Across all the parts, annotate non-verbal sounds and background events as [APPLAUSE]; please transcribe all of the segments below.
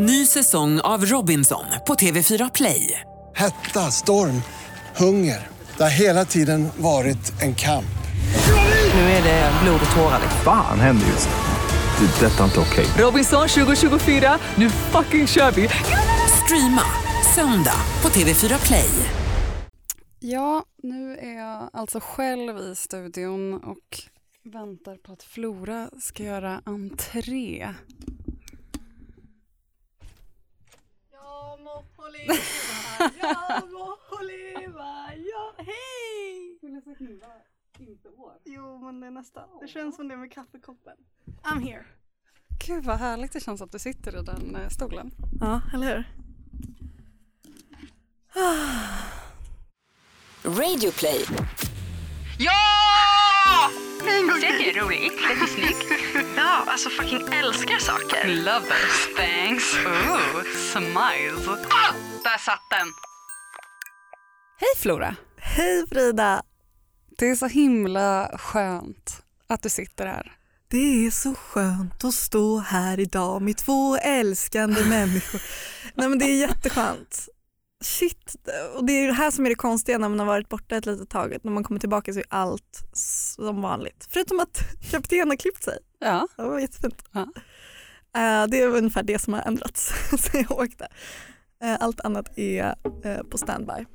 Ny säsong av Robinson på TV4 Play. Hetta, storm, hunger. Det har hela tiden varit en kamp. Nu är det blod och tårar. Fan händer just nu. Det. är Detta är inte okej. Robinson 2024, nu fucking kör vi! Streama söndag på TV4 Play. Ja, nu är jag alltså själv i studion och väntar på att Flora ska göra entré. Jag må leva, jag må leva, ja hej! Jo men det är nästan, det känns som det med kaffekoppen. I'm here. Gud vad härligt det känns att du sitter i den eh, stolen. Ja, eller hur? [SIGHS] Radio Play. Ja! Säg det roligt, lite snyggt. [LAUGHS] Ja, alltså fucking älskar saker. Love those things. Ooh, smiles. Ah, där satt den. Hej Flora! Hej Frida! Det är så himla skönt att du sitter här. Det är så skönt att stå här idag med två älskande människor. [LAUGHS] Nej men det är jätteskönt. Shit, och det är det här som är det konstiga när man har varit borta ett litet tag. När man kommer tillbaka så är allt som vanligt. Förutom att [LAUGHS] kapten har klippt sig. Ja. Det var jättefint. Ja. Eh, det är ungefär det som har ändrats [LAUGHS] sen jag åkte. Eh, allt annat är eh, på standby.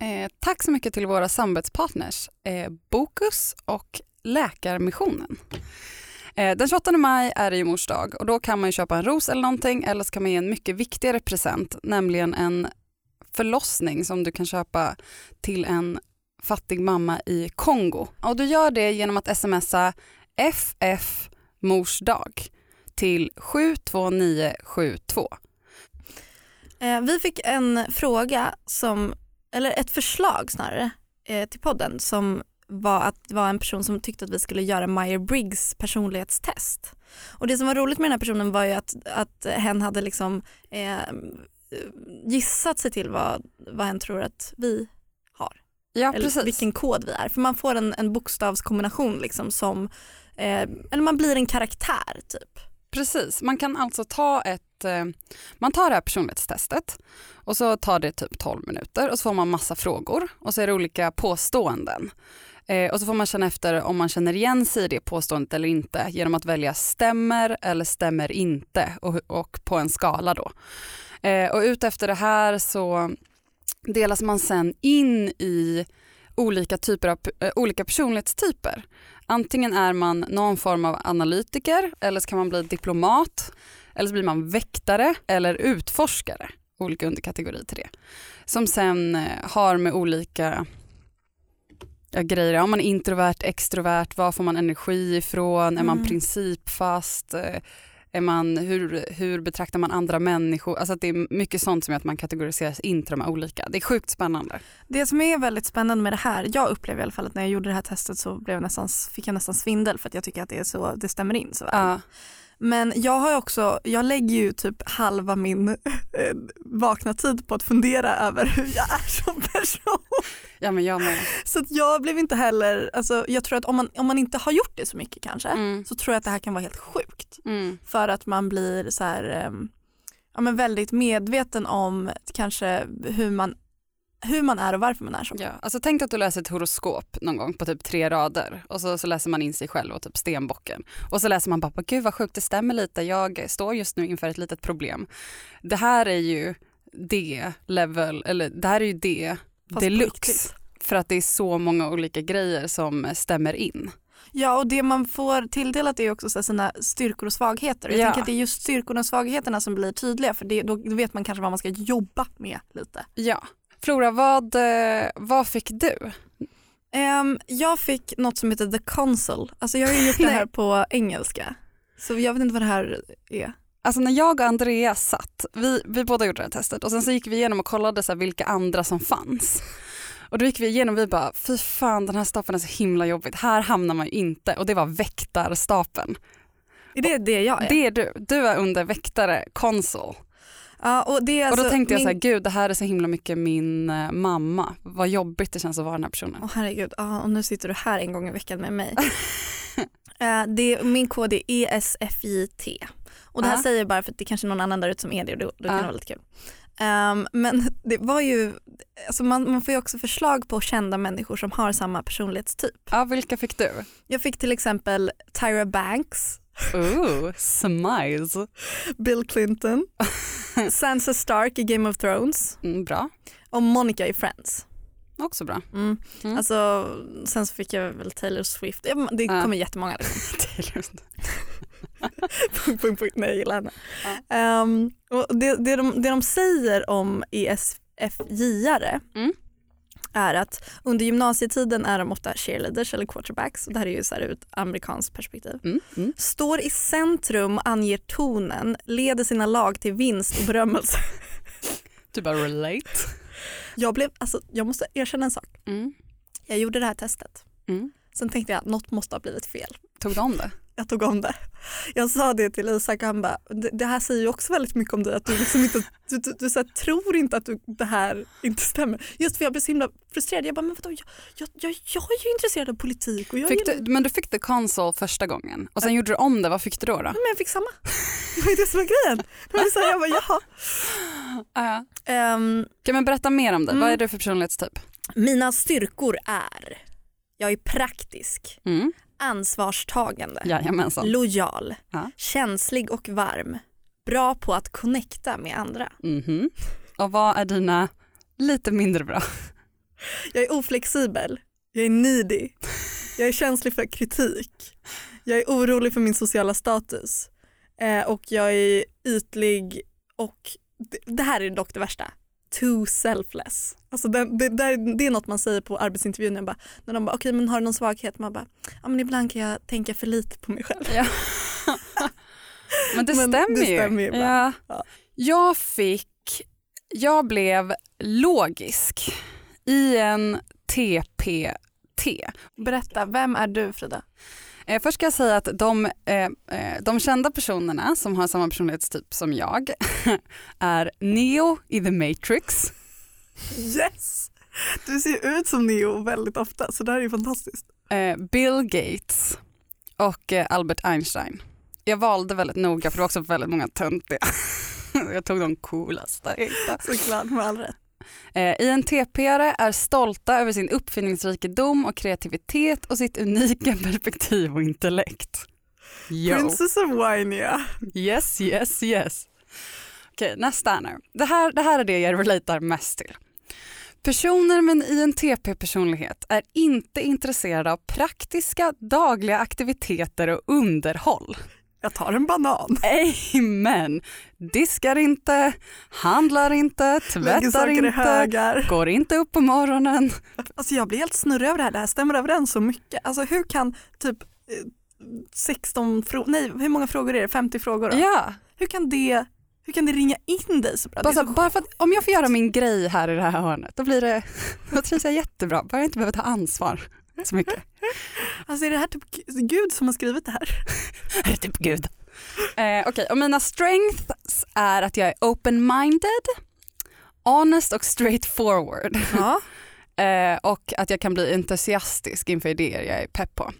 Eh, tack så mycket till våra samarbetspartners eh, Bokus och Läkarmissionen. Eh, den 28 maj är det ju mors dag och då kan man ju köpa en ros eller någonting eller så kan man ge en mycket viktigare present, nämligen en förlossning som du kan köpa till en fattig mamma i Kongo. Och du gör det genom att smsa FF mors dag till 72972. Eh, vi fick en fråga, som, eller ett förslag snarare, eh, till podden som var att det var en person som tyckte att vi skulle göra Meyer-Briggs personlighetstest. Och det som var roligt med den här personen var ju att, att hen hade liksom eh, gissat sig till vad, vad hen tror att vi har. Ja, eller precis. vilken kod vi är. För man får en, en bokstavskombination liksom som, eh, eller man blir en karaktär typ. Precis, man kan alltså ta ett, eh, man tar det här personlighetstestet och så tar det typ 12 minuter och så får man massa frågor och så är det olika påståenden. Eh, och så får man känna efter om man känner igen sig i det påståendet eller inte genom att välja stämmer eller stämmer inte och, och på en skala då. Eh, och utefter det här så delas man sen in i olika typer av eh, olika personlighetstyper. Antingen är man någon form av analytiker eller så kan man bli diplomat eller så blir man väktare eller utforskare. Olika underkategorier till det. Som sen eh, har med olika ja, grejer, om man är introvert, extrovert, var får man energi ifrån, är man Mm. principfast, eh, är man, hur, hur betraktar man andra människor? Alltså det är mycket sånt som gör att man kategoriseras in till de här olika. Det är sjukt spännande. Det som är väldigt spännande med det här, jag upplever i alla fall att när jag gjorde det här testet så blev jag nästan, fick jag nästan svindel för att jag tycker att det, är så, det stämmer in så väl. Ja. Men jag har också, jag lägger ju typ halva min [LAUGHS] eh, vakna tid på att fundera över hur jag är som person. ja men jag med. Så att jag blev inte heller, alltså jag tror att om man, om man inte har gjort det så mycket kanske Mm. så tror jag att det här kan vara helt sjukt. Mm. För att man blir så här, ehm, ja, men väldigt medveten om kanske hur man, hur man är och varför man är så. Ja, alltså tänk att du läser ett horoskop någon gång på typ tre rader och så, så läser man in sig själv och typ stenbocken. Och så läser man bara, gud vad sjukt det stämmer lite, jag står just nu inför ett litet problem. Det här är ju det level, eller det här är ju det Fast deluxe. För att det är så många olika grejer som stämmer in. Ja och det man får tilldelat är också sina styrkor och svagheter. Jag Ja. tänker att det är just styrkorna och svagheterna som blir tydliga för det, då vet man kanske vad man ska jobba med lite. Ja. Flora, vad, eh, vad fick du? Ehm, jag fick något som heter The Console. Alltså jag har ju gjort det [LAUGHS] här på engelska. Så jag vet inte vad det här är. Alltså när jag och Andrea satt, vi, vi båda gjorde det här testet och sen så gick vi igenom och kollade så vilka andra som fanns. Och då gick vi igenom och vi bara, fy fan den här stapeln är så himla jobbigt, här hamnar man ju inte. Och det var väktarstapeln. Är det det jag är? Det är du, du är under väktare, konsul. Ja, och, det är och då alltså tänkte jag så här, min- gud det här är så himla mycket min eh, mamma. Vad jobbigt det känns att vara den här personen. Åh herregud, ja, och nu sitter du här en gång i veckan med mig. [LAUGHS] Eh, det, min kod är E ESFJT Och det här Ja. säger jag bara för att det kanske är någon annan där ute som är det och då, då kan Ja. det vara lite kul. Ehm, men [LAUGHS] det var ju, alltså man, man får ju också förslag på kända människor som har samma personlighetstyp. Ja, vilka fick du? Jag fick till exempel Tyra Banks, Ooh, smiles. Bill Clinton, [LAUGHS] [LAUGHS] Sansa Stark i Game of Thrones Mm, bra, och Monica i Friends. också bra. Mm. Mm. Alltså, sen så fick jag väl Taylor Swift, ja, det Ja. kommer jättemånga. Liksom. [LAUGHS] Taylor. [LAUGHS] punkt, punkt, punkt. Nej, jag gillar henne. Ehm, och det, det, de, det de säger om ESFJ-are Mm. Är att under gymnasietiden är de ofta cheerleaders eller quarterbacks. Det här är ju så här ur ett amerikanskt perspektiv. Mm, mm. Står i centrum, anger tonen, leder sina lag till vinst och berömmelse. [LAUGHS] Du bara relate. Jag, blev, alltså, jag måste erkänna en sak. Mm. Jag gjorde det här testet. Mm. Sen tänkte jag att något måste ha blivit fel. Tog du om det? Jag tog om det. Jag sa det till Isak och han bara, det, här säger ju också väldigt mycket om dig att du liksom inte, du, du, du här, tror inte att du, det här inte stämmer. Just för jag blev så himla frustrerad. Jag bara, men vadå, jag, jag, jag, jag är ju intresserad av politik och jag, gillar- du, men du fick the console första gången och sen gjorde du om det, vad fick du då? då? men jag fick samma. Det var ju det som var grejen. Det var så här, jag bara, jaha. Ja. Ehm, Kan man berätta mer om det? Mm. Vad är det för personlighetstyp? mina styrkor är, jag är praktisk, Mm. Ansvarstagande, Jajamensan. lojal, Ja. känslig och varm, bra på att connecta med andra. Mhm. Och vad är dina lite mindre bra? Jag är oflexibel, jag är needy, jag är känslig för kritik, jag är orolig för min sociala status eh, och jag är ytlig och det, det här är dock det värsta, too selfless. Alltså det, det, där- det är något man säger på arbetsintervjun bara, när de bara okej men har du någon svaghet? Man bara ja men ibland kan jag tänka för lite på mig själv. Ja. [LAUGHS] Men det Men stämmer det ju. stämmer ju ja. Ja. Jag fick, jag blev logisk i en TPT. Berätta, vem är du Frida? Eh, först ska jag säga att de, eh, eh, de kända personerna som har samma personlighetstyp som jag [LAUGHS] är Neo i The Matrix, Yes! Du ser ut som Neo väldigt ofta så det här är ju fantastiskt. eh, Bill Gates och eh, Albert Einstein. Jag valde väldigt noga för det var också väldigt många töntiga. [LAUGHS] jag tog de coolaste. jag hittade. Såklart med all rätt. Eh, INTP-are är stolta över sin uppfinningsrikedom och kreativitet och sitt unika [LAUGHS] perspektiv och intellekt. Yo. Princess of Winea. Yes, yes, yes. Okej, nästa nu. Det här, det här är det jag relatar mest till. Personer med en INTP-personlighet är inte intresserade av praktiska dagliga aktiviteter och underhåll. Jag tar en banan. Amen. Diskar inte, handlar inte, tvättar inte, går inte upp på morgonen. Alltså jag blir helt snurrig över det här. Det här stämmer överens så mycket. Alltså hur kan typ eh, 16 frågor, nej hur många frågor är det? 50 frågor då? Ja, Hur kan det hur kan det ringa in dig så bra? bara, så bara för att om jag får göra min grej här i det här hörnet, då blir det, [LAUGHS] då trivs jag jättebra. Bara jag inte behöver ta ansvar [LAUGHS] så mycket. Alltså är det här typ Gud som har skrivit det här? [LAUGHS] Är det typ Gud? Eh, Okej, och mina strengths är att jag är open-minded, honest och straightforward. Ja. [LAUGHS] Eh, och att jag kan bli entusiastisk inför idéer jag är pepp på.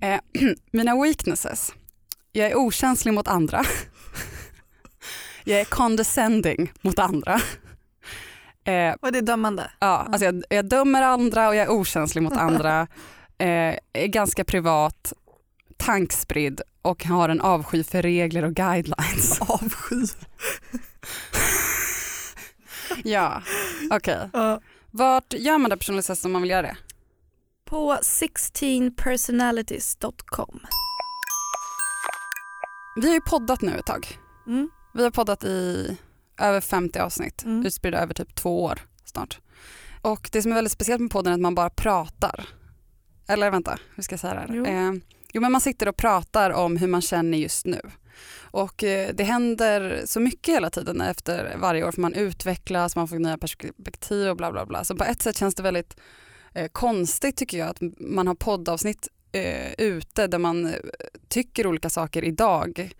Eh, [CLEARS THROAT] mina weaknesses. Jag är okänslig mot andra. jag är condescending mot andra. Eh, Och det är dömande. ja, alltså jag, jag dömer andra och jag är okänslig mot andra. [LAUGHS] Eh, är ganska privat, tankspridd och har en avsky för regler och guidelines. [LAUGHS] Avsky. [LAUGHS] ja, okej. Ja. Vart gör man det personlighetstestet om man vill göra det? På 16personalities.com. Vi har ju poddat nu ett tag. Mm. Vi har poddat i över 50 avsnitt, Mm. utspridda över typ två år snart. Och det som är väldigt speciellt med podden är att man bara pratar. Eller vänta, hur ska jag säga det här? Jo. Eh, jo men man sitter och pratar om hur man känner just nu. Och eh, det händer så mycket hela tiden efter varje år för man utvecklas, man får nya perspektiv och bla bla bla. Så på ett sätt känns det väldigt eh, konstigt tycker jag att man har poddavsnitt eh, ute där man eh, tycker olika saker idag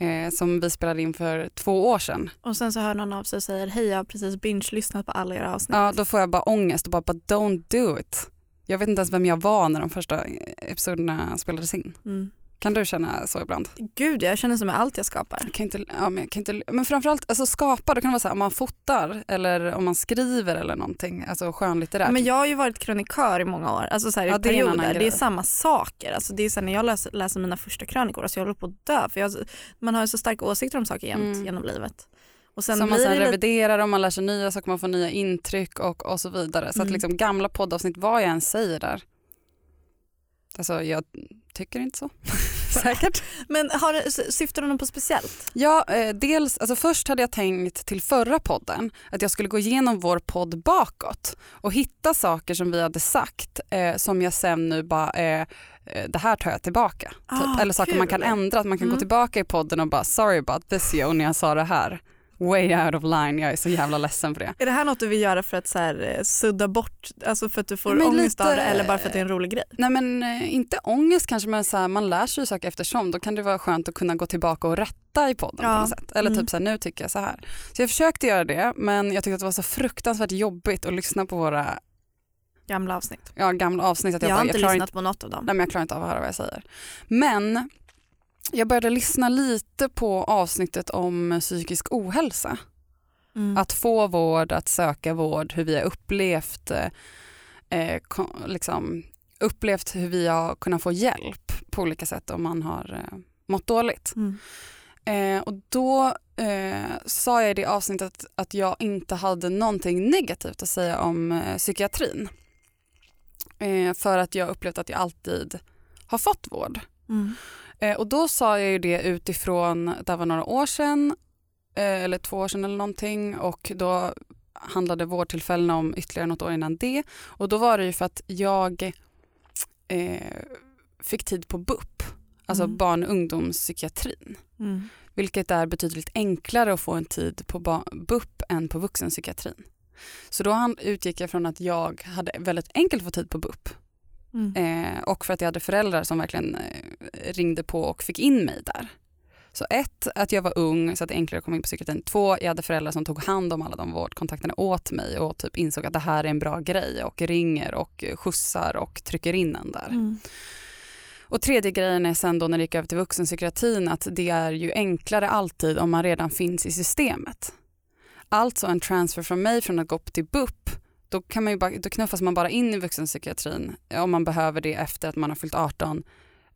eh, som vi spelade in för två år sedan. Och sen så hör någon av sig och säger hej jag har precis binge-lyssnat på alla era avsnitt. Ja, då får jag bara ångest och bara, bara don't do it. Jag vet inte ens vem jag var när de första episoderna spelades in. Mm. Kan du känna så ibland? Gud jag känner som med allt jag skapar. Jag kan inte, ja, men, kan inte, men framförallt alltså skapa, då kan det vara så här, om man fotar eller om man skriver eller någonting, alltså skönlitterärt. Men jag har ju varit krönikör i många år, alltså så här, i Ja, det är perioder. Det är samma saker. Alltså det är så här, när jag läser, läser mina första krönikor, alltså jag håller på att dö för jag, man har ju så starka åsikter om saker jämt Mm. genom livet. Och sen Som man sen reviderar och man lär sig nya saker, man får nya intryck och, och så vidare. Så att Mm. liksom gamla poddavsnitt, vad jag än säger där. Alltså jag tycker inte så. [LAUGHS] [LAUGHS] Säkert. men har, syftar du något på speciellt? Ja, eh, dels, alltså först hade jag tänkt till förra podden att jag skulle gå igenom vår podd bakåt och hitta saker som vi hade sagt eh, som jag sen nu bara, eh, eh, det här tar jag tillbaka. Typ. Ah, Eller saker man kan kul. ändra, att man kan Mm. gå tillbaka i podden och bara sorry about this yo när jag sa det här. Way out of line, jag är så jävla ledsen för det. Är det här något du vill göra för att så här, eh, sudda bort, alltså för att du får Men ångest lite- av det eller bara för att det är en rolig grej? Nej men eh, inte ångest kanske men så här, man lär sig saker eftersom. Då kan det vara skönt att kunna gå tillbaka och rätta i podden Ja. på något sätt. Eller Mm. typ så här, nu tycker jag så här. Så jag försökte göra det men jag tyckte att det var så fruktansvärt jobbigt att lyssna på våra Gamla avsnitt. ja, gamla avsnitt. Att Jag, jag, har bara, inte jag, lyssnat inte, på något av dem. nej, men jag klarar inte av att höra vad jag säger. Men jag började lyssna lite på avsnittet om psykisk ohälsa. Mm. Att få vård, att söka vård, hur vi har upplevt, eh, liksom, upplevt hur vi har kunnat få hjälp på olika sätt om man har eh, mått dåligt. Mm. Eh, och då eh, sa jag i det avsnittet att jag inte hade någonting negativt att säga om eh, psykiatrin. Eh, för att jag upplevt att jag alltid har fått vård. Mm. Eh, och då sa jag ju det utifrån, det var några år sedan, eh, eller två år sedan eller någonting och då handlade vårdtillfällena om ytterligare något år innan det. Och då var det ju för att jag eh, fick tid på BUP, alltså Mm. barn och ungdomspsykiatrin. Mm. Vilket är betydligt enklare att få en tid på BUP än på vuxenpsykiatrin. Så då utgick jag från att jag hade väldigt enkelt fått tid på BUP Mm. Eh, och för att jag hade föräldrar som verkligen eh, ringde på och fick in mig där. Så ett, att jag var ung så att det enklare att komma in på psykiatrin. Två, jag hade föräldrar som tog hand om alla de vårdkontakterna åt mig och typ insåg att det här är en bra grej och ringer och skjutsar och trycker in en där. Mm. Och tredje grejen är sen då när det gick över till vuxenpsykiatrin att det är ju enklare alltid om man redan finns i systemet. Alltså en transfer från mig från att gå upp till BUP då, kan man bara, då knuffas man bara in i vuxenpsykiatrin om man behöver det efter att man har fyllt 18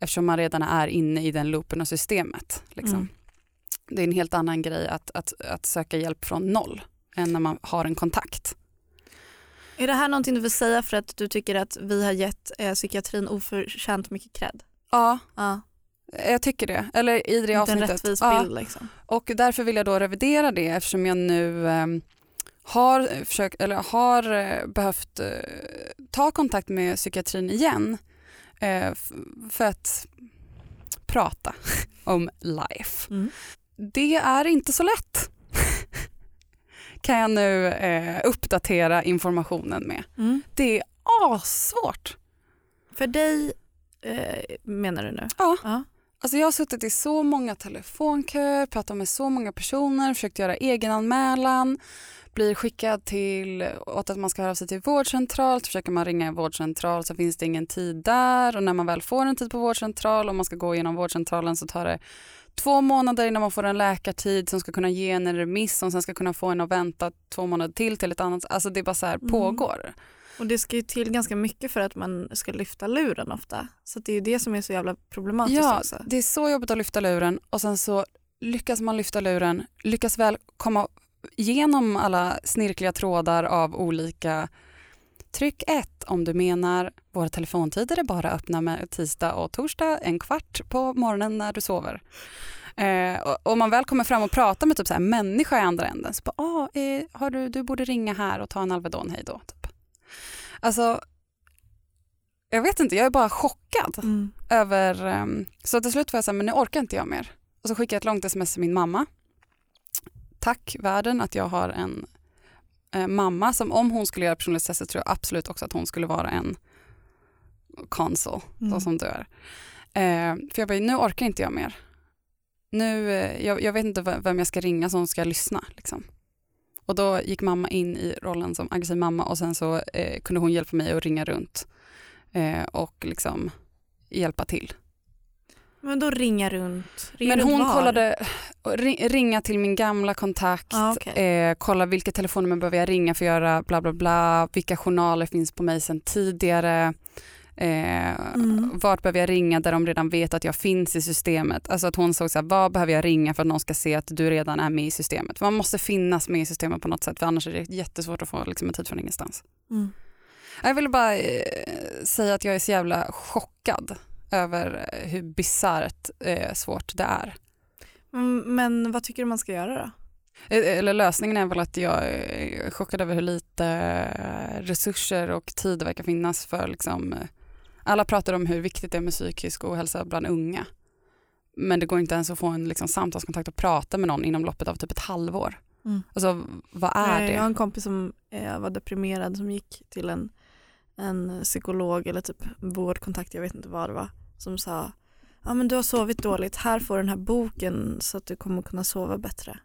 eftersom man redan är inne i den loopen och systemet. Liksom. Mm. Det är en helt annan grej att, att, att söka hjälp från noll än när man har en kontakt. Är det här någonting du vill säga för att du tycker att vi har gett eh, psykiatrin oförtjänt mycket cred? Ja, Ja, jag tycker det. Eller i det inte en avsnittet. rättvis Ja. bild liksom. Och därför vill jag då revidera det eftersom jag nu eh, har, försökt, eller har eh, behövt eh, ta kontakt med psykiatrin igen eh, för att prata [LAUGHS] om life. Mm. Det är inte så lätt [LAUGHS] kan jag nu eh, uppdatera informationen med. Mm. Det är assvårt. För dig eh, menar du nu? Ja. Ja. Alltså jag har suttit i så många telefonköer, pratat med så många personer, försökt göra egenanmälan, blir skickad till åt att man ska höra av sig till vårdcentral, så försöker man ringa en vårdcentral så finns det ingen tid där och när man väl får en tid på vårdcentral och man ska gå igenom vårdcentralen så tar det två månader innan man får en läkartid som ska kunna ge en en remiss som sen ska kunna få en att vänta två månader till till ett annat, alltså det är bara så här Mm. pågår. Och det ska ju till ganska mycket för att man ska lyfta luren ofta. Så det är ju det som är så jävla problematiskt Ja, också. det är så jobbigt att lyfta luren och sen så lyckas man lyfta luren, lyckas väl komma igenom alla snirkliga trådar av olika Tryck 1 om du menar våra telefontider är bara öppna med tisdag och torsdag en kvart på morgonen när du sover. Eh, och om man väl kommer fram och pratar med typ så här människa i andra änden så bara, ah, eh, har du, du borde ringa här och ta en Alvedon, hej då. Typ. Alltså, jag vet inte, jag är bara chockad Mm. över, ehm, så till slut var jag så här, men nu orkar inte jag mer. Och så skickade jag ett långt sms till min mamma. Tack världen att jag har en eh, mamma som om hon skulle göra personlighetstestet tror jag absolut också att hon skulle vara en konsul, Mm. som du är. Eh, för jag bara, nu orkar inte jag mer. Nu, eh, jag, jag vet inte vem jag ska ringa som ska lyssna. Liksom. Och då gick mamma in i rollen som aggressiv mamma och sen så eh, kunde hon hjälpa mig att ringa runt eh, och liksom hjälpa till. Men då ringa runt. Ringa Men hon var? kollade, ri- ringa till min gamla kontakt, Ah, okej. eh, kolla vilka telefonnummer behöver jag ringa för att göra bla bla bla, vilka journaler finns på mig sedan tidigare, eh, Mm. vart behöver jag ringa där de redan vet att jag finns i systemet. Alltså att hon såg så här, vad behöver jag ringa för att någon ska se att du redan är med i systemet. För man måste finnas med i systemet på något sätt för annars är det jättesvårt att få liksom, en tid från ingenstans. Mm. Jag ville bara eh, säga att jag är så jävla chockad över eh, hur bisarrt eh, svårt det är. Mm, Men vad tycker du man ska göra då? Eh, Eller lösningen är väl att jag är chockad över hur lite eh, resurser och tid det verkar finnas för liksom, eh, alla pratar om hur viktigt det är med psykisk ohälsa bland unga. Men det går inte ens att få en liksom, samtalskontakt och prata med någon inom loppet av typ ett halvår. Mm. Alltså vad är Eh, Jag har det? en kompis som eh, var deprimerad som gick till en, en psykolog eller typ vårdkontakt, jag vet inte vad det var, som sa ja men du har sovit dåligt, här får du den här boken så att du kommer kunna sova bättre.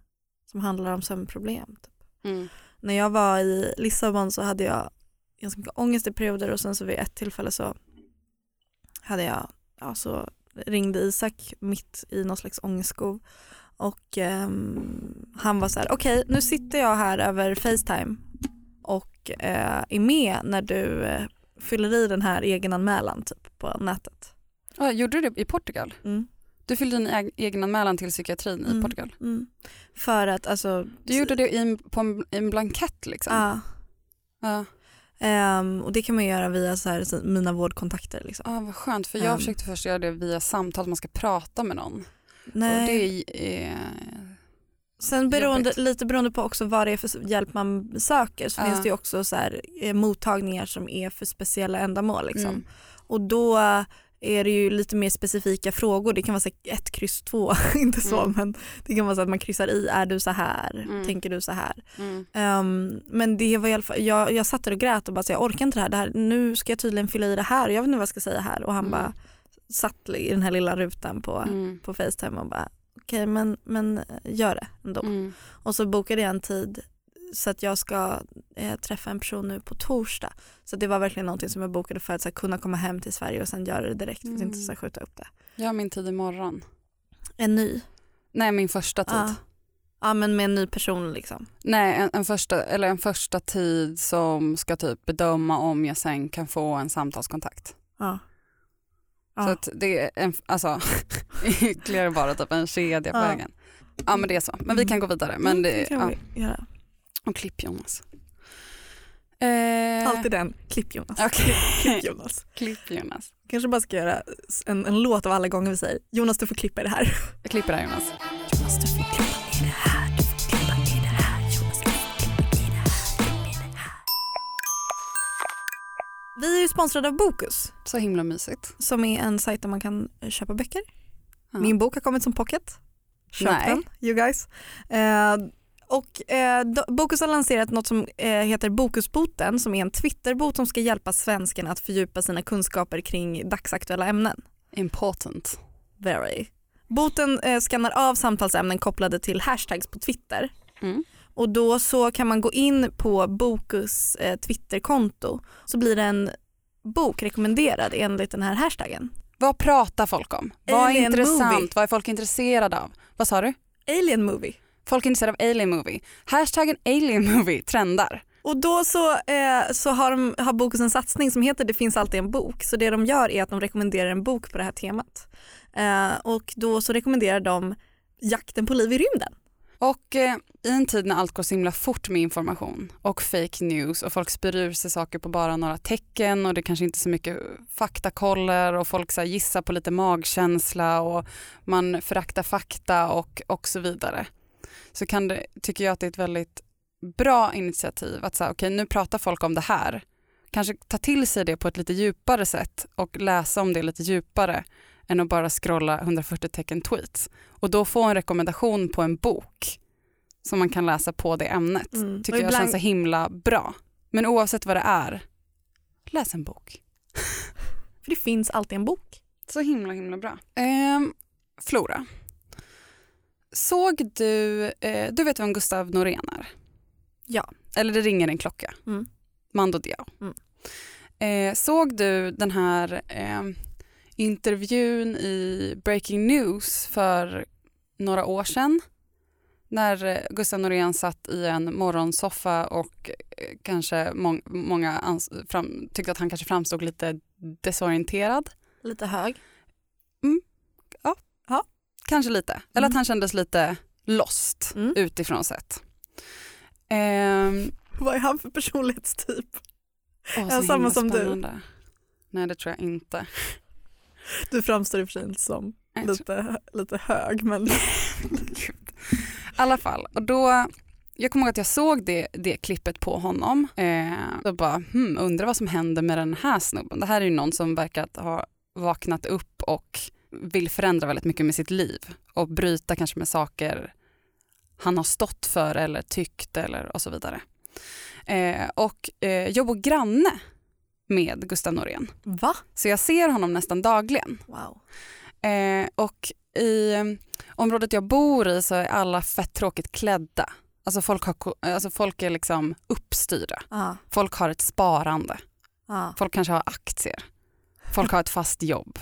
Som handlar om sömnproblem. Typ. Mm. När jag var i Lissabon så hade jag ganska mycket ångest i perioder och sen så vid ett tillfälle så hade jag, ja så ringde Isak mitt i någon slags ångestskov och ehm, han var så här, okej nu sitter jag här över Facetime och eh, är med när du eh, fyller i den här egenanmälan typ på nätet. Ja, gjorde du det i Portugal? Mm. Du fyllde din eg- egenanmälan till psykiatrin i Mm. Portugal? Mm. För att alltså, Du gjorde det i en, på en, i en blankett liksom? ja, Ja. ehm, och det kan man göra via så här, mina vårdkontakter. Liksom. Ja, vad skönt, för jag Um. försökte först göra det via samtal, man ska prata med någon. Nej. Och det är, Sen beroende, lite beroende på också vad det är för hjälp man söker så Ja. finns det också så här, eh, mottagningar som är för speciella ändamål. Liksom. Mm. Och då är det ju lite mer specifika frågor. Det kan vara så ett kryss två, [LAUGHS] inte så Mm. men det kan vara så att man kryssar i, är du så här, Mm. tänker du så här. Mm. Ehm, men det var i alla fall, jag, jag satt där och grät och bara så jag orkar inte det här. det här, nu ska jag tydligen fylla i det här, jag vet inte vad jag ska säga här och han Mm. bara satt i den här lilla rutan på, Mm. på Facetime och bara okej men, men gör det ändå. Mm. Och så bokade jag en tid så att jag ska eh, träffa en person nu på torsdag. Så det var verkligen någonting som jag bokade för att så här, kunna komma hem till Sverige och sen göra det direkt för att inte Mm. så här, skjuta upp det. Jag har min tid imorgon. En ny? Nej, min första tid. Ja. Ja men med en ny person liksom. Nej, en, en, första, eller en första tid som ska typ bedöma om jag sen kan få en samtalskontakt. Ja. Så Ja. att det är en, alltså, [LAUGHS] ytterligare bara typ en kedja på Ja. vägen. Ja men det är så, men vi kan gå vidare. Men Mm, det, ja. Vi göra. Och klipp Jonas. Eh, Alltid den, klipp Jonas. Okej, [LAUGHS] Klipp Jonas. klipp Jonas. Kanske bara ska göra en, en låt av alla gånger vi säger Jonas du får klippa i det här. Jag klipper det här Jonas. Jonas du får klippa i det här, du får klippa i det här, Jonas du får klippa i det här, klippa i det här. Vi är ju sponsrade av Bokus Så himla mysigt. som är en sajt där man kan köpa böcker. Ja. Min bok har kommit som pocket. Köp Nej. den, you guys. Eh, och eh, Bokus har lanserat något som eh, heter Bokusboten som är en Twitterbot som ska hjälpa svenskarna att fördjupa sina kunskaper kring dagsaktuella ämnen. Important. Very. Boten eh, skannar av samtalsämnen kopplade till hashtags på Twitter Mm. och då så kan man gå in på Bokus eh, Twitterkonto så blir det en bok rekommenderad enligt den här hashtaggen. Vad pratar folk om? Vad är intressant? movie. Vad är folk intresserade av? Vad sa du? Alien movie. Folk är intresserade av alien movie. Hashtaggen alien movie trendar. Och då så, eh, så har, de, har Bokus en satsning som heter Det finns alltid en bok. Så det de gör är att de rekommenderar en bok på det här temat. Eh, och då så rekommenderar de Jakten på liv i rymden. Och eh, i en tid när allt går så himla fort med information och fake news och folk spyr ur sig saker på bara några tecken och det kanske inte är så mycket faktakoller och folk så gissar på lite magkänsla och man föraktar fakta och, och så vidare. Så kan det, tycker jag att det är ett väldigt bra initiativ att säga okej nu pratar folk om det här. Kanske ta till sig det på ett lite djupare sätt och läsa om det lite djupare än att bara scrolla 140 tecken tweets och då få en rekommendation på en bok som man kan läsa på det ämnet Mm. tycker Och jag ibland- känns så himla bra. Men oavsett vad det är, läs en bok. [LAUGHS] För det finns alltid en bok. Så himla himla bra. Ehm, Flora, såg du, eh, du vet vem Gustav Norén är? Ja. Eller det ringer en klocka. Mm. Mando Diao. Mm. Eh, såg du den här eh, intervjun i Breaking News för några år sedan när eh, Gustav Norén satt i en morgonsoffa och eh, kanske må många fram tyckte att han kanske framstod lite desorienterad. Lite hög. Kanske lite. Eller att Mm. han kändes lite lost Mm. utifrån sett. Ehm, Vad är han för personlighetstyp? åh, Ja, så samma som du. spännande. Nej det tror jag inte. Du framstår i och för sig inte som Jag tror- lite, lite hög men. [LAUGHS] I alla fall, och då, jag kommer ihåg att jag såg det, det klippet på honom eh, och bara hmm, undrar vad som händer med den här snubben. Det här är ju någon som verkar ha vaknat upp och vill förändra väldigt mycket med sitt liv och bryta kanske med saker han har stått för eller tyckt eller och så vidare. Eh, och eh, jag bor granne med Gustav Norén va? så jag ser honom nästan dagligen. Wow. Eh, och i eh, området jag bor i så är alla fett tråkigt klädda. Alltså folk, har, alltså folk är liksom uppstyrda. Ja, Folk har ett sparande. ja. Folk kanske har aktier. Folk har ett fast jobb.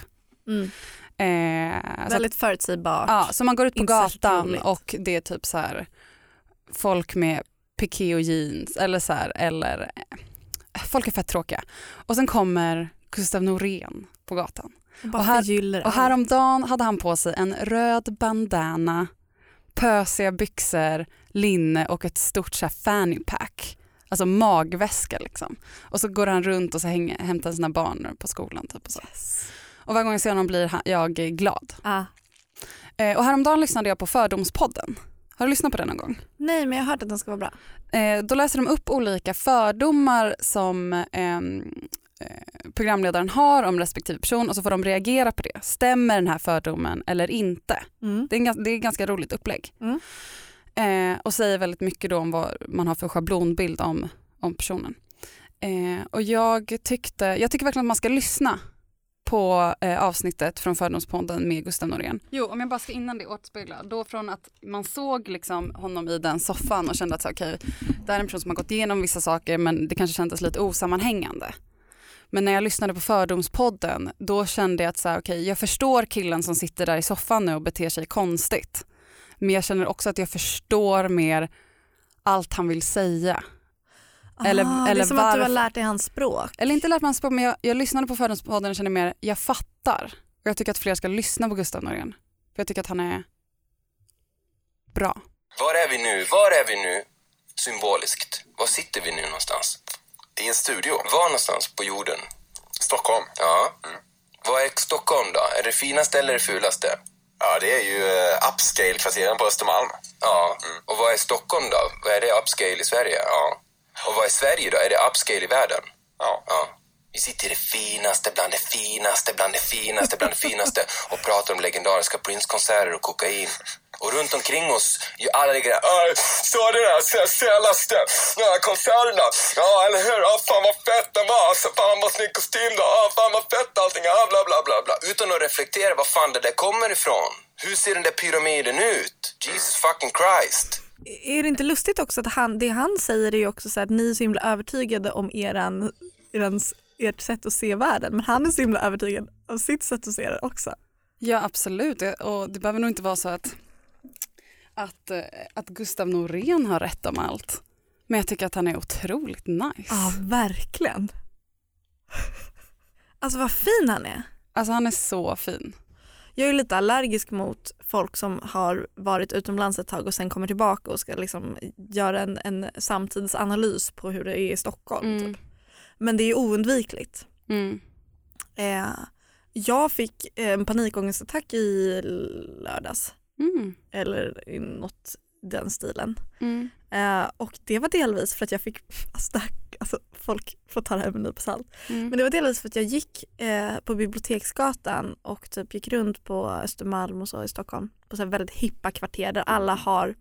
Mm. Eh, Väldigt förutsägbart. ja, så man går ut på gatan roligt. och det är typ så här folk med piké och jeans eller så här, eller eh, folk är fett tråkiga. Och sen kommer Gustav Norén på gatan. Och här- Och häromdagen hade han på sig en röd bandana, pösiga byxor, linne och ett stort så här fanny pack. Alltså magväska liksom. Och så går han runt och så hänger, hämtar sina barn på skolan. Typ och, så. Yes. Och varje gång jag ser honom blir jag glad. Ah. Eh, och häromdagen lyssnade jag på Fördomspodden. Har du lyssnat på den någon gång? Nej men jag har hört att den ska vara bra. Eh, då läser de upp olika fördomar som ehm, eh, programledaren har om respektive person och så får de reagera på det. Stämmer den här fördomen eller inte? Mm. Det är, en, det är ganska roligt upplägg. Mm. Eh, och säger väldigt mycket då om vad man har för schablonbild om, om personen. Eh, och jag tyckte, jag tycker verkligen att man ska lyssna på eh, avsnittet från Fördomspodden med Gustav Norén. Jo, om jag bara ska innan det återspegla, då från att man såg liksom honom i den soffan och kände att så, okay, det här är en person som har gått igenom vissa saker men det kanske kändes lite osammanhängande. Men när jag lyssnade på Fördomspodden då kände jag att så här, jag förstår killen som sitter där i soffan nu och beter sig konstigt. Men jag känner också att jag förstår mer allt han vill säga. Eller- ah, det eller är som att du har varför- lärt dig hans språk. Eller inte lärt mig hans språk men jag, jag lyssnade på Fördomspodden och kände mer, jag fattar. Och jag tycker att fler ska lyssna på Gustav Norén. För jag tycker att han är bra. Var är vi nu? Var är vi nu? Symboliskt. Var sitter vi nu någonstans? I en studio. Var någonstans på jorden? Stockholm. Ja. Vad är Stockholm då? Är det finaste eller det fulaste? Ja, det är ju uh, upscale-kvarteren på Östermalm. Ja. Och vad är Stockholm då? Vad är det upscale i Sverige? Ja. Och vad är Sverige då? Är det upscale i världen? Ja. Ja. Vi sitter i det finaste bland det finaste bland det finaste bland det finaste och pratar om legendariska Prince-konserter och kokain. Och runt omkring oss, ju alla ligger där. "Äh, Så det där se- senaste konserterna. Ja, eller hur? Ja, fan vad fett den var. Alltså, fan vad snygg kostym då. Ja, fan vad fett allting. Ja, bla, bla, bla, bla. Utan att reflektera var fan det där kommer ifrån. Hur ser den där pyramiden ut? Jesus fucking Christ. Är det inte lustigt också att han, det han säger är ju också så att ni är så himla övertygade om eran, erans, ert sätt att se världen men han är så himla övertygad av sitt sätt att se det också. Ja absolut och det behöver nog inte vara så att, att, eh, att Gustav Norén har rätt om allt. Men jag tycker att han är otroligt nice. Ja verkligen. Alltså vad fin han är. Alltså han är så fin. Jag är lite allergisk mot folk som har varit utomlands ett tag och sen kommer tillbaka och ska liksom göra en, en samtidsanalys på hur det är i Stockholm. Mm. Typ. Men det är oundvikligt. Mm. Eh, jag fick en panikångestattack i lördags. Mm. Eller i något den stilen. Mm. Eh, och det var delvis för att jag fick, alltså, det här, alltså folk får ta det här med en nypa salt. Mm. Men det var delvis för att jag gick eh, på Biblioteksgatan och typ gick runt på Östermalm och så i Stockholm. På så väldigt hippa kvarter där alla har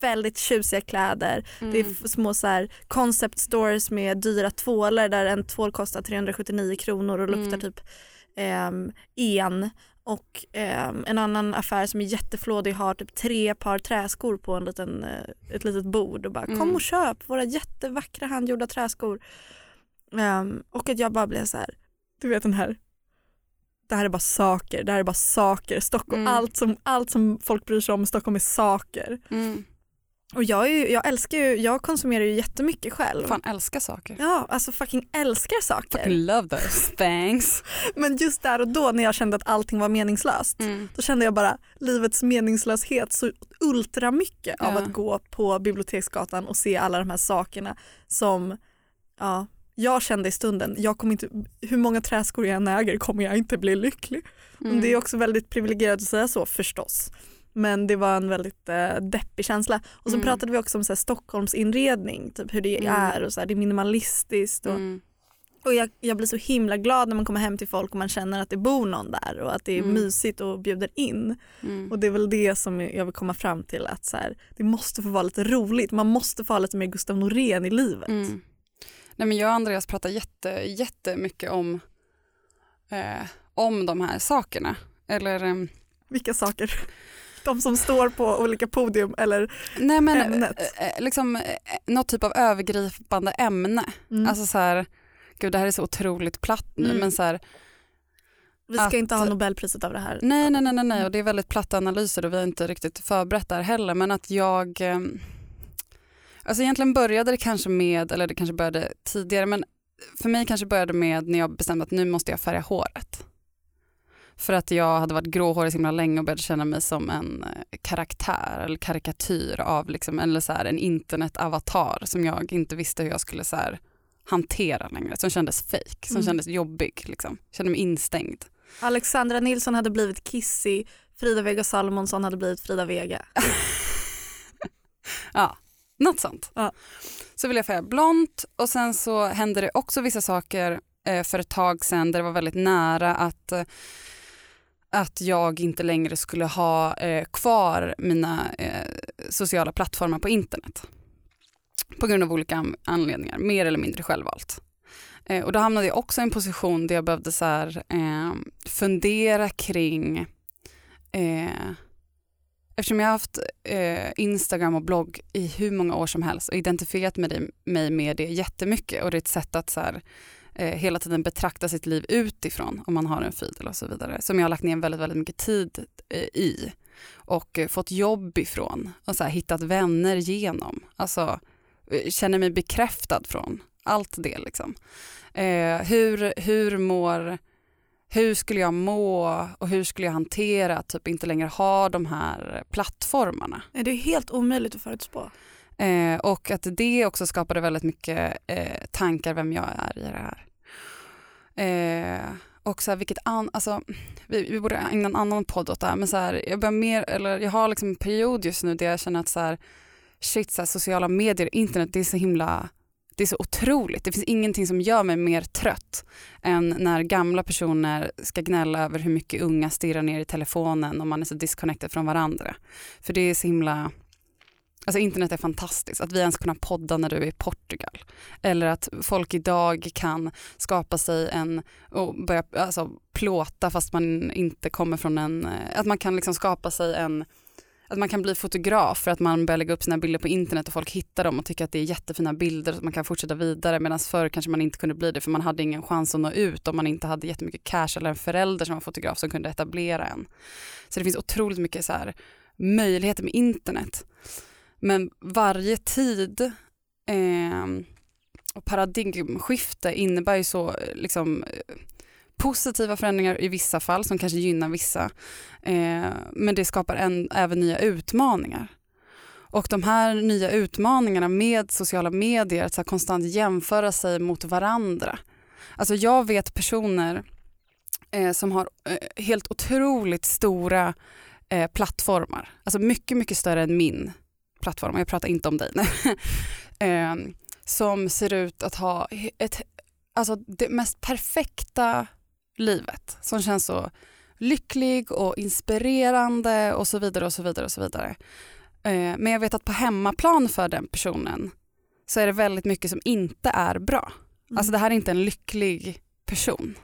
väldigt tjusiga kläder. Det är Mm. små så här concept stores med dyra tvålar där en tvål kostar 379 kronor och luktar Mm. typ ehm, en. Och ehm, en annan affär som är jätteflådig har typ tre par träskor på en liten, eh, ett litet bord och bara kom Mm. och köp våra jättevackra handgjorda träskor. Ehm, och att jag bara blev så här, du vet den här det här är bara saker, det här är bara saker. Stockholm, Mm. allt, som, allt som folk bryr sig om i Stockholm är saker. Mm. Och jag, är ju, jag älskar ju, jag konsumerar ju jättemycket själv. Fan älskar saker. Ja, alltså fucking älskar saker. Fucking love those [LAUGHS] things. Men just där och då när jag kände att allting var meningslöst, Mm. då kände jag bara livets meningslöshet så ultra mycket av Ja. att gå på Biblioteksgatan och se alla de här sakerna som ja, jag kände i stunden. Jag kommer inte, hur många träskor jag än äger kommer jag inte bli lycklig. Mm. Det är också väldigt privilegierat att säga så förstås. Men det var en väldigt eh, deppig känsla. Och så Mm. pratade vi också om så här, Stockholms inredning, typ hur det Mm. är och så här, det är minimalistiskt. Och, Mm. och jag, jag blir så himla glad när man kommer hem till folk och man känner att det bor någon där och att det är Mm. mysigt och bjuder in. Mm. Och det är väl det som jag vill komma fram till att så här, det måste få vara lite roligt. Man måste få ha lite mer Gustav Norén i livet. Mm. Nej, men jag och Andreas pratar jätte, jättemycket om, eh, om de här sakerna. Eller, ehm, Vilka saker? De som står på olika podium eller nej men Ämnet. eh, eh, liksom eh, något typ av övergripande ämne. mm. Alltså så här, gud det här är så otroligt platt nu Mm. men så här, vi ska att- inte ha Nobelpriset av det här. nej nej nej nej och det är väldigt platta analyser och vi har inte riktigt förberett där heller men att jag, alltså egentligen började det kanske med, eller det kanske började tidigare men för mig kanske började med när jag bestämde att nu måste jag färga håret. För att jag hade varit gråhårig så himla länge och började känna mig som en eh, karaktär eller karikatyr av liksom, eller så här, en internetavatar som jag inte visste hur jag skulle så här, hantera längre. Som kändes fake, som Mm. kändes jobbig. Liksom. Kände mig instängd. Alexandra Nilsson hade blivit Kissy, Frida Vega Salomonsson hade blivit Frida Vega. [LAUGHS] Ja, något sånt. Ja. Så ville jag färga blont och sen så hände det också vissa saker eh, för ett tag sedan där det var väldigt nära att, eh, att jag inte längre skulle ha eh, kvar mina eh, sociala plattformar på internet. På grund av olika anledningar, mer eller mindre självvalt. Eh, och då hamnade jag också i en position där jag behövde så här, eh, fundera kring eh, Eftersom jag har haft eh, Instagram och blogg i hur många år som helst och identifierat med det, mig med det jättemycket och det är ett sätt att så här, eh, hela tiden betrakta sitt liv utifrån om man har en feed och så vidare som jag har lagt ner väldigt, väldigt mycket tid eh, i och eh, fått jobb ifrån och så här, hittat vänner genom. Alltså eh, känner mig bekräftad från allt det liksom. Eh, hur, hur mår hur skulle jag må och hur skulle jag hantera att typ inte längre ha de här plattformarna. Det är helt omöjligt att förutspå. Eh, och att det också skapade väldigt mycket eh, tankar vem jag är i det här. Eh, och så här, vilket an, alltså, vi, vi borde ägna en annan podd åt det här, men så här, jag, börjar mer, eller jag har liksom en period just nu där jag känner att så här, shit, så här, sociala medier, internet, det är så himla det är så otroligt. Det finns ingenting som gör mig mer trött än när gamla personer ska gnälla över hur mycket unga stirrar ner i telefonen och man är så disconnected från varandra. För det är så himla Alltså internet är fantastiskt, att vi ens kunna podda när du är i Portugal. Eller att folk idag kan skapa sig en, och börja alltså, plåta fast man inte kommer från en, eh, att man kan liksom skapa sig en, att man kan bli fotograf för att man börjar lägga upp sina bilder på internet och folk hittar dem och tycker att det är jättefina bilder så att man kan fortsätta vidare medan förr kanske man inte kunde bli det för man hade ingen chans att nå ut om man inte hade jättemycket cash eller en förälder som var fotograf som kunde etablera en. Så det finns otroligt mycket så här möjligheter med internet. Men varje tid eh, och paradigmskifte innebär ju så eh, liksom, eh, positiva förändringar i vissa fall som kanske gynnar vissa. Eh, men det skapar en, även nya utmaningar. Och de här nya utmaningarna med sociala medier, att så konstant jämföra sig mot varandra. Alltså jag vet personer eh, som har eh, helt otroligt stora eh, plattformar. Alltså mycket, mycket större än min plattform. Jag pratar inte om dig. [LAUGHS] eh, som ser ut att ha ett, alltså det mest perfekta livet. Som känns så lycklig och inspirerande och så vidare och så vidare och så vidare. Eh, men jag vet att på hemmaplan för den personen så är det väldigt mycket som inte är bra. Mm. Alltså det här är inte en lycklig person.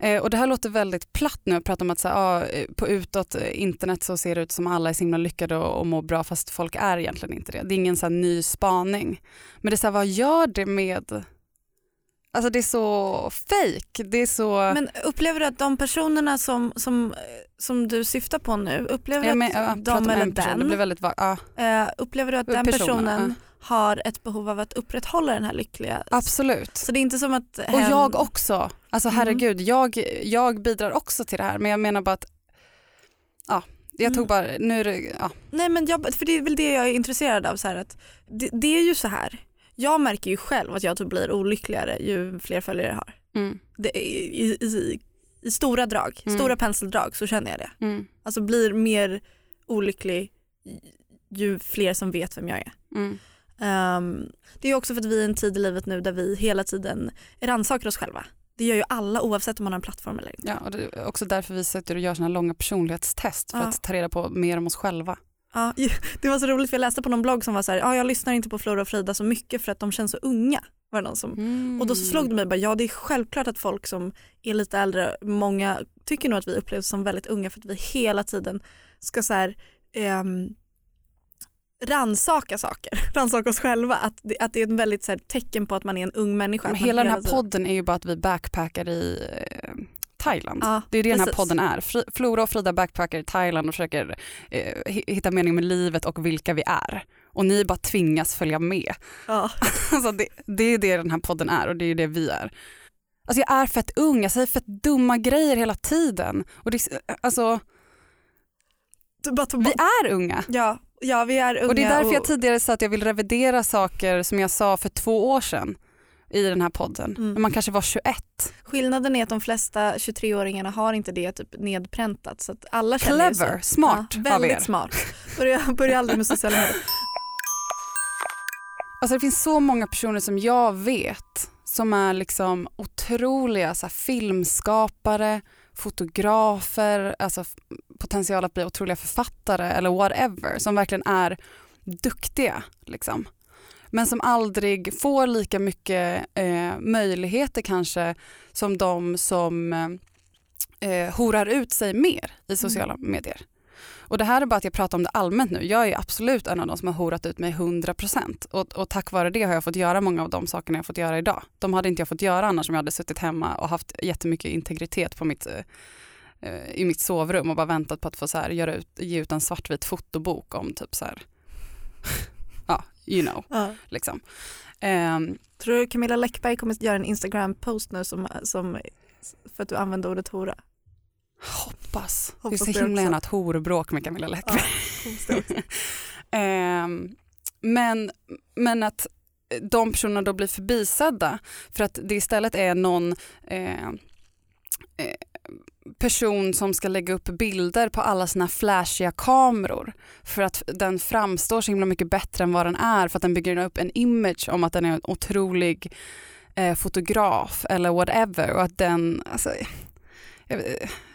Eh, och det här låter väldigt platt nu att prata om att så här, ah, eh, på utåt eh, internet så ser det ut som alla är så himla lyckade och, och mår bra fast folk är egentligen inte det. Det är ingen så här ny spaning. Men det är så här, vad gör det med Alltså det är så fake. Det är så... Men upplever du att de personerna som, som, som du syftar på nu, upplever du men, att pratar de eller en person, det blir den, väldigt ja, upplever du att den Personerna, personen har ett behov av att upprätthålla den här lyckliga... Absolut. Så det är inte som att... Och jag också. Alltså Mm. herregud, jag, jag bidrar också till det här men jag menar bara att ja, jag tog Mm. bara, nu är det, ja. Nej men jag, för det är väl det jag är intresserad av. Så här, att det, det är ju så här. Jag märker ju själv att jag typ blir olyckligare ju fler följare jag har. Mm, Det, i, i, i, I stora drag, Mm. stora penseldrag så känner jag det. mm, Alltså blir mer olycklig ju fler som vet vem jag är. mm. Ehm, det är också för att vi är i en tid i livet nu där vi hela tiden rannsakar oss själva. Det gör ju alla oavsett om man har en plattform eller inte. Ja, och det är också därför vi sitter och gör såna långa personlighetstest för Ja. att ta reda på mer om oss själva. Ja, det var så roligt för jag läste på någon blogg som var så här, ja, jag lyssnar inte på Flora och Frida så mycket för att de känns så unga. Var det någon som Mm. Och då så slog det mig bara, ja det är självklart att folk som är lite äldre, många tycker nog att vi upplevs som väldigt unga för att vi hela tiden ska så här ehm, ransaka saker, [LAUGHS] ransaka oss själva. Att det, att det är ett väldigt så här, tecken på att man är en ung människa. Men hela den här podden är ju bara att vi backpackar i eh, Thailand. Ja, det är det den här precis. podden är. Fri- Flora och Frida backpackar i Thailand och försöker eh, hi- hitta mening med livet och vilka vi är. Och ni bara tvingas följa med. Ja. [LAUGHS] Alltså det, det är det den här podden är och det är det vi är. Alltså jag är fett ung, jag säger fett dumma grejer hela tiden. Och det, är- alltså, vi är unga. Ja, ja, vi är unga. Och det är därför jag och- tidigare sa att jag vill revidera saker som jag sa för två år sedan i den här podden. Mm. Man kanske var 21. Skillnaden är att de flesta 23-åringarna har inte det typ nedpräntat så att alla Clever, smart ja, av Väldigt er. smart. Börja, börja aldrig med sociala medier. [LAUGHS] Alltså det finns så många personer som jag vet som är liksom otroliga så filmskapare, fotografer, alltså potential att bli otroliga författare eller whatever, som verkligen är duktiga. Liksom. Men som aldrig får lika mycket eh, möjligheter kanske som de som eh, horar ut sig mer i sociala medier. Och det här är bara att jag pratar om det allmänt nu. Jag är absolut en av de som har horat ut mig 100% och, och tack vare det har jag fått göra många av de sakerna jag fått göra idag. De hade inte jag fått göra annars om jag hade suttit hemma och haft jättemycket integritet på mitt, eh, i mitt sovrum och bara väntat på att få så här, göra ut, ge ut en svartvit fotobok om typ så här, [LAUGHS] ja, you know, Ja. liksom. Ehm, Tror du Camilla Läckberg kommer att göra en Instagram-post nu som, som, för att du använde ordet hora? Hoppas. Hoppas det är så himla gärna ett horbråk med Camilla Läckberg. också. [LAUGHS] Ehm, men, men att de personerna då blir förbisedda för att det istället är någon eh, eh, person som ska lägga upp bilder på alla sina flashiga kameror för att den framstår så himla mycket bättre än vad den är för att den bygger upp en image om att den är en otrolig eh, fotograf eller whatever och att den, alltså, jag,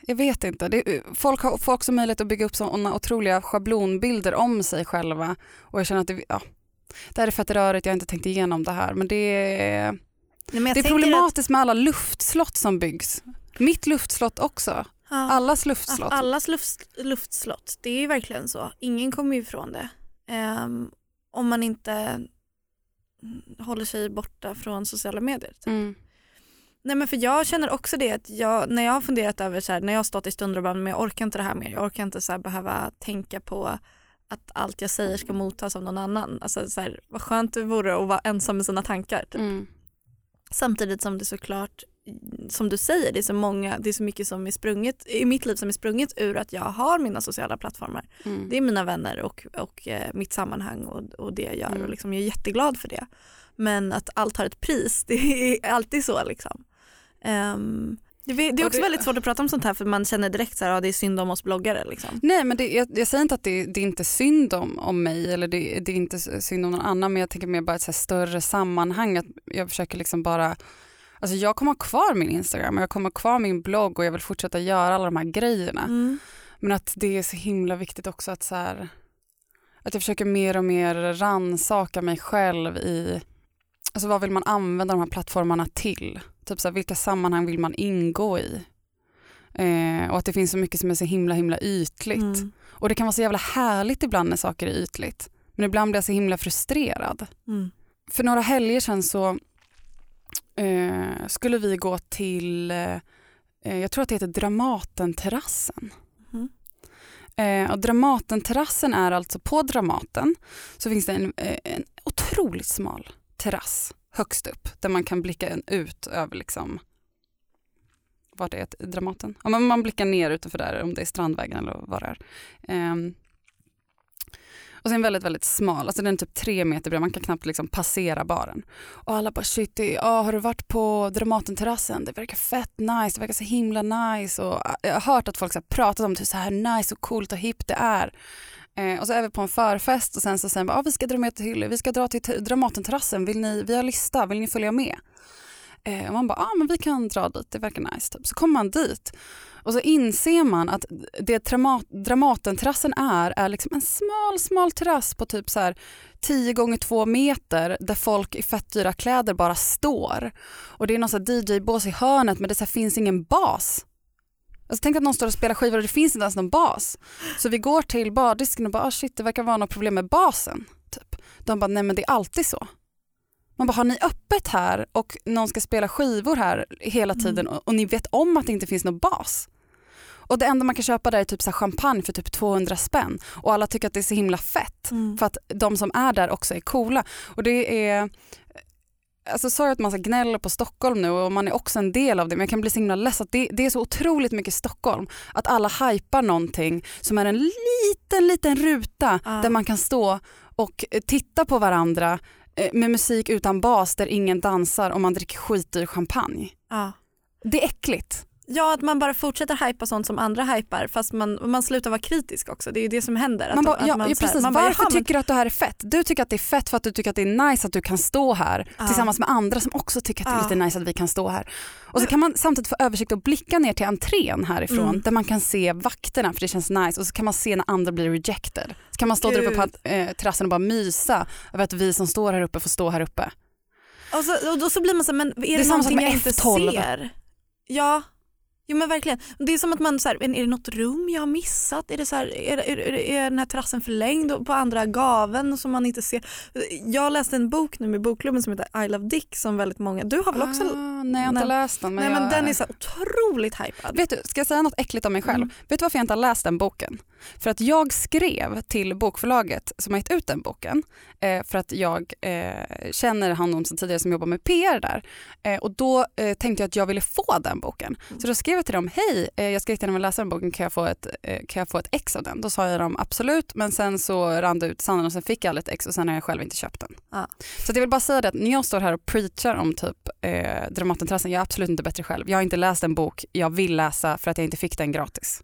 jag vet inte, det, folk har får också möjlighet att bygga upp sådana otroliga schablonbilder om sig själva och jag känner att det, ja, det här är fett rörigt, jag har inte tänkt igenom det här men det är, Nej, det är problematiskt med alla luftslott som byggs. Mitt luftslott också, Att, ja, allas att luftslott. allas luft, luftslott, det är ju verkligen så. Ingen kommer ifrån det. Ehm, om man inte håller sig borta från sociala medier. typ. Mm. Nej men för jag känner också det att jag, när jag har funderat över så här, när jag har stått i stunder och bara, men jag orkar inte det här mer, jag orkar inte så här, behöva tänka på att allt jag säger ska mottas av någon annan. Alltså så här, vad skönt det vore att vara ensam med sina tankar. Typ. Mm. Samtidigt som det såklart, som du säger, det är så många, det är så mycket som är sprunget, i mitt liv som är sprunget ur att jag har mina sociala plattformar. Mm. Det är mina vänner och, och eh, mitt sammanhang och, och det jag gör Mm. och liksom, jag är jätteglad för det. Men att allt har ett pris, [LAUGHS] det är alltid så liksom. Ehm, det, är- det är också väldigt svårt att prata om sånt här för man känner direkt så här, ja, det är synd om oss bloggare. Liksom. Nej men det, jag, jag säger inte att det, det är inte synd om, om mig eller det, det är inte synd om någon annan men jag tänker mer bara ett större sammanhang att jag försöker liksom bara Alltså jag kommer ha kvar min Instagram och jag kommer ha kvar min blogg och jag vill fortsätta göra alla de här grejerna. Mm. Men att det är så himla viktigt också att så här, att jag försöker mer och mer ransaka mig själv i alltså vad vill man använda de här plattformarna till? Typ så här, vilka sammanhang vill man ingå i? Eh, och att det finns så mycket som är så himla himla ytligt. Mm. Och det kan vara så jävla härligt ibland när saker är ytligt. Men ibland blir jag så himla frustrerad. Mm. För några helger sedan så eh, skulle vi gå till, eh, jag tror att det heter Dramatenterrassen. Mhm. Eh, och Dramatenterrassen är alltså på Dramaten så finns det en, eh, en otroligt smal terrass högst upp där man kan blicka ut över liksom vart är? Dramaten? Ja, men man blickar ner utanför där om det är Strandvägen eller vad det är. Ehm, och sen väldigt, väldigt smal, alltså den är typ tre meter bred, man kan knappt liksom passera baren. Och alla bara shit, det, ja, har du varit på Dramatenterrassen? Det verkar fett nice, det verkar så himla nice. Och äh, jag har hört att folk så här pratat om det, så här nice och coolt och hippt det är. Eh, och så är vi på en förfest och sen så säger man ah, vi ska dra med till, vi ska dra till Dramatenterrassen, vill ni, vi har lista, vill ni följa med? Eh, och man bara, ah, men vi kan dra dit, det verkar nice. Typ. Så kommer man dit och så inser man att det Dramat, Dramatenterrassen är, är liksom en smal, smal terrass på typ så här 10 gånger 2 meter där folk i fett dyra kläder bara står. Och det är någon DJ-bås i hörnet men det så här finns ingen bas. Alltså tänk att någon står och spelar skivor och det finns inte ens någon bas. Så vi går till bardisken och bara ah, shit det verkar vara något problem med basen. Typ. De bara nej men det är alltid så. Man bara har ni öppet här och någon ska spela skivor här hela tiden och, och ni vet om att det inte finns någon bas. Och det enda man kan köpa där är typ så champagne för typ 200 spänn och alla tycker att det är så himla fett Mm. för att de som är där också är coola. Och det är Alltså sorry att man ska gnälla på Stockholm nu och man är också en del av det men jag kan bli så himla less att det, det är så otroligt mycket Stockholm att alla hypar någonting som är en liten liten ruta Ja. där man kan stå och eh, titta på varandra eh, med musik utan bas där ingen dansar och man dricker skitdyr champagne. Ja. Det är äckligt. Ja, att man bara fortsätter hypa sånt som andra hypar fast man, man slutar vara kritisk också. Det är ju det som händer. Man att, bara, att ja, man ja, så här- precis. man bara, Varför "Jaha, men- tycker du att det här är fett? Du tycker att det är fett för att du tycker att det är nice att du kan stå här Ja. tillsammans med andra som också tycker att det är lite nice att vi kan stå här. Och så kan man samtidigt få översikt och blicka ner till entrén härifrån Mm. där man kan se vakterna för det känns nice och så kan man se när andra blir rejected. Så kan man stå där uppe på Gud. eh, terrassen och bara mysa över att vi som står här uppe får stå här uppe. Och så, och då så blir man så men är det, är samma sak någonting jag inte F12. ser? Ja, jo men verkligen. Det är som att man så här, är det något rum jag har missat? Är, det så här, är, är, är, den här terrassen förlängd på andra gaven som man inte ser? Jag läste en bok nu med bokklubben som heter I Love Dick som väldigt många, du har väl också? Ah, nej jag har inte läst den. Men nej men jag, den är så otroligt hypad. Vet du, ska jag säga något äckligt om mig själv? Mm. Vet du varför jag inte har läst den boken? För att jag skrev till bokförlaget som har gett ut den boken eh, för att jag eh, känner honom sedan tidigare som jobbar med PR där. Eh, och då tänkte jag att jag ville få den boken. Så då skrev jag till dem, hej jag ska jättegärna vilja läsa den boken, kan jag, få ett, kan jag få ett ex av den? Då sa jag dem absolut men sen så rann det ut sanden och sen fick jag aldrig ett ex och sen har jag själv inte köpt den. Ja. Så jag vill bara säga det att när jag står här och preachar om typ eh, Dramatenterrassen, jag är absolut inte bättre själv. Jag har inte läst en bok jag vill läsa för att jag inte fick den gratis.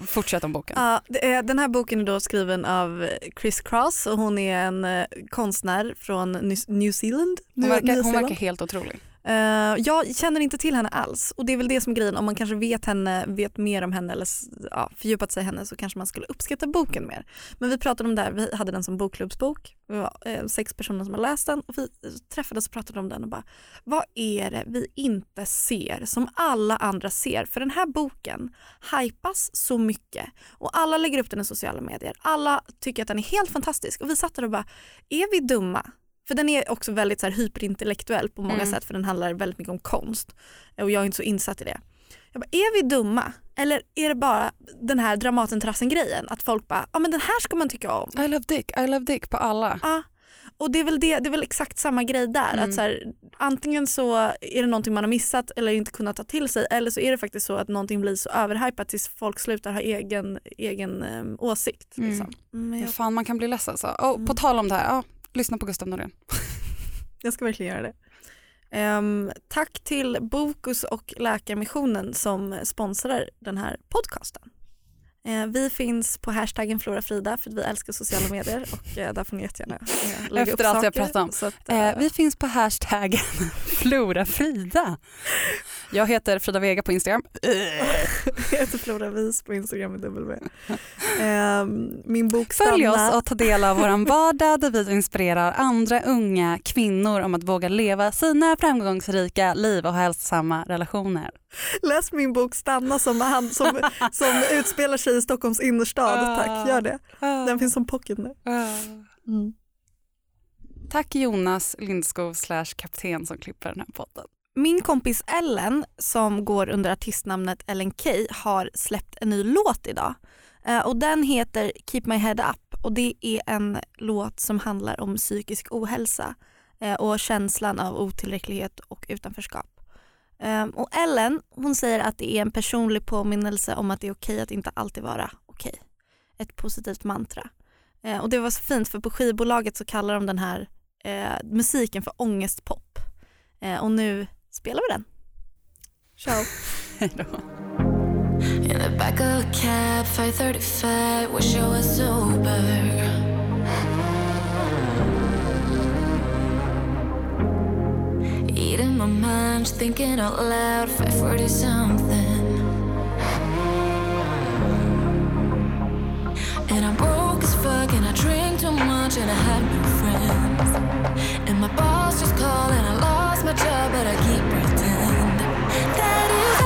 Fortsätt om boken. Ja, är, den här boken är då skriven av Chris Cross och hon är en eh, konstnär från New Zealand. Hon verkar, hon verkar helt otrolig. Uh, jag känner inte till henne alls och det är väl det som är grejen. Om man kanske vet henne, vet mer om henne eller ja, fördjupat sig i henne så kanske man skulle uppskatta boken mer. Men vi pratade om det här, vi hade den som bokklubbsbok. Vi var eh, sex personer som har läst den och vi träffades och pratade om den och bara vad är det vi inte ser som alla andra ser? För den här boken hypas så mycket och alla lägger upp den i sociala medier. Alla tycker att den är helt fantastisk och vi satt där och bara är vi dumma? För den är också väldigt så här hyperintellektuell på många Mm. sätt för den handlar väldigt mycket om konst. Och jag är inte så insatt i det. Jag bara, är vi dumma? Eller är det bara den här Dramatenterrassen-grejen? Att folk bara, ja men den här ska man tycka om. I love dick, I love dick på alla. Ja. Och det är, väl det, det är väl exakt samma grej där. Mm. Att så här, antingen så är det någonting man har missat eller inte kunnat ta till sig eller så är det faktiskt så att någonting blir så överhypat tills folk slutar ha egen, egen eh, åsikt. Mm. Liksom. Men jag, Fan man kan bli ledsen så. Och Mm. på tal om det här, ja, lyssna på Gustav Norén. [LAUGHS] jag ska verkligen göra det. Um, tack till Bokus och Läkarmissionen som sponsrar den här podcasten. Eh, vi finns på hashtaggen Florafrida för att vi älskar sociala medier och eh, där får ni jättegärna eh, lägga upp Efter allt jag saker. pratat om. Att, eh, vi finns på hashtaggen [LAUGHS] Florafrida. Jag heter Frida Vega på Instagram. [LAUGHS] Jag heter Flora Vis på Instagram med W. Ehm, min bok Följ Stanna. oss och ta del av vår vardag där vi inspirerar andra unga kvinnor om att våga leva sina framgångsrika liv och hälsosamma relationer. Läs min bok Stanna som, han, som, som utspelar sig i Stockholms innerstad. Ah. Tack, gör det. Den finns som pocket nu. Mm. Tack Jonas Lindskog slash kapten som klipper den här podden. Min kompis Ellen som går under artistnamnet Ellen Key har släppt en ny låt idag. Eh, och den heter Keep My Head Up och det är en låt som handlar om psykisk ohälsa eh, och känslan av otillräcklighet och utanförskap. Eh, och Ellen hon säger att det är en personlig påminnelse om att det är okej att inte alltid vara okej. Ett positivt mantra. Eh, och det var så fint för på skivbolaget så kallar de den här eh, musiken för ångestpop. Eh, och nu spelar vi den. Ciao. [LAUGHS] In Eating my mind, thinking out loud, 540 something. And I'm broke as fuck, and I drink too much, and I have no friends. And my boss just called, and I lost my job, but I keep pretending that it's